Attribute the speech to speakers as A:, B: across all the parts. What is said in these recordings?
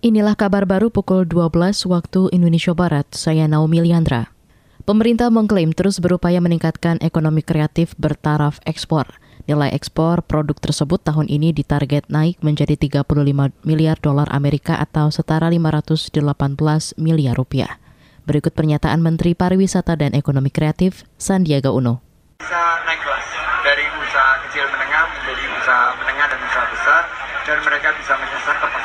A: Inilah kabar baru pukul 12 waktu Indonesia Barat. Saya Naomi Liandra. Pemerintah mengklaim terus berupaya meningkatkan ekonomi kreatif bertaraf ekspor. Nilai ekspor produk tersebut tahun ini ditarget naik menjadi 35 miliar dolar Amerika atau setara 518 miliar rupiah. Berikut pernyataan Menteri Pariwisata dan Ekonomi Kreatif Sandiaga Uno.
B: Bisa naik kelas dari usaha kecil menengah menjadi usaha menengah dan usaha besar dan mereka bisa menyasar ke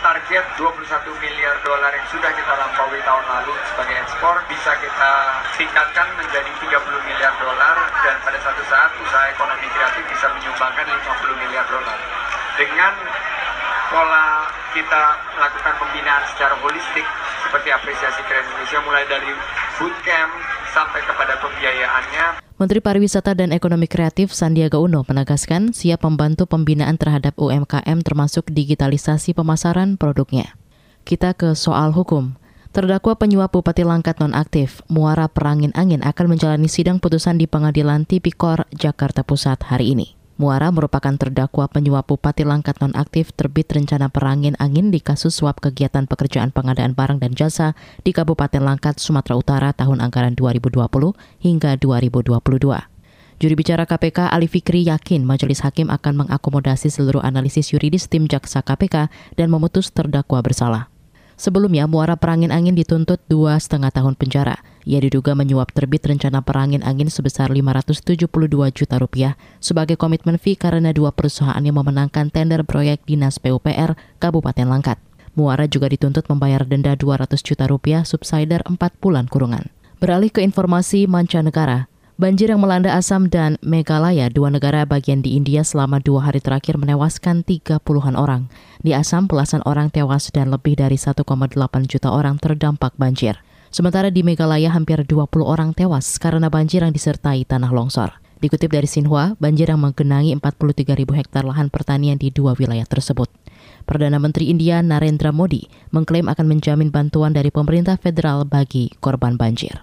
B: target 21 miliar dolar yang sudah kita lampaui tahun lalu sebagai ekspor bisa kita tingkatkan menjadi 30 miliar dolar dan pada satu saat usaha ekonomi kreatif bisa menyumbangkan 50 miliar dolar. Dengan pola kita melakukan pembinaan secara holistik seperti apresiasi keren Indonesia mulai dari bootcamp sampai kepada pembiayaannya
A: Menteri Pariwisata dan Ekonomi Kreatif Sandiaga Uno menegaskan siap membantu pembinaan terhadap UMKM termasuk digitalisasi pemasaran produknya. Kita ke soal hukum. Terdakwa penyuap Bupati Langkat nonaktif, Muara Perangin Angin akan menjalani sidang putusan di Pengadilan Tipikor, Jakarta Pusat hari ini. Muara merupakan terdakwa penyuap Bupati Langkat nonaktif terbit rencana perangin angin di kasus suap kegiatan pekerjaan pengadaan barang dan jasa di Kabupaten Langkat, Sumatera Utara tahun anggaran 2020 hingga 2022. Juri bicara KPK Ali Fikri yakin majelis hakim akan mengakomodasi seluruh analisis yuridis tim jaksa KPK dan memutus terdakwa bersalah. Sebelumnya, Muara Perangin Angin dituntut dua setengah tahun penjara. Ia diduga menyuap terbit rencana perangin angin sebesar 572 juta rupiah sebagai komitmen fee karena dua perusahaan yang memenangkan tender proyek Dinas PUPR Kabupaten Langkat. Muara juga dituntut membayar denda 200 juta rupiah subsider 4 bulan kurungan. Beralih ke informasi mancanegara, Banjir yang melanda Assam dan Meghalaya, dua negara bagian di India selama dua hari terakhir menewaskan tiga puluhan orang. Di Assam, belasan orang tewas dan lebih dari 1,8 juta orang terdampak banjir. Sementara di Meghalaya, hampir 20 orang tewas karena banjir yang disertai tanah longsor. Dikutip dari Sinhua, banjir yang menggenangi 43 ribu hektar lahan pertanian di dua wilayah tersebut. Perdana Menteri India Narendra Modi mengklaim akan menjamin bantuan dari pemerintah federal bagi korban banjir.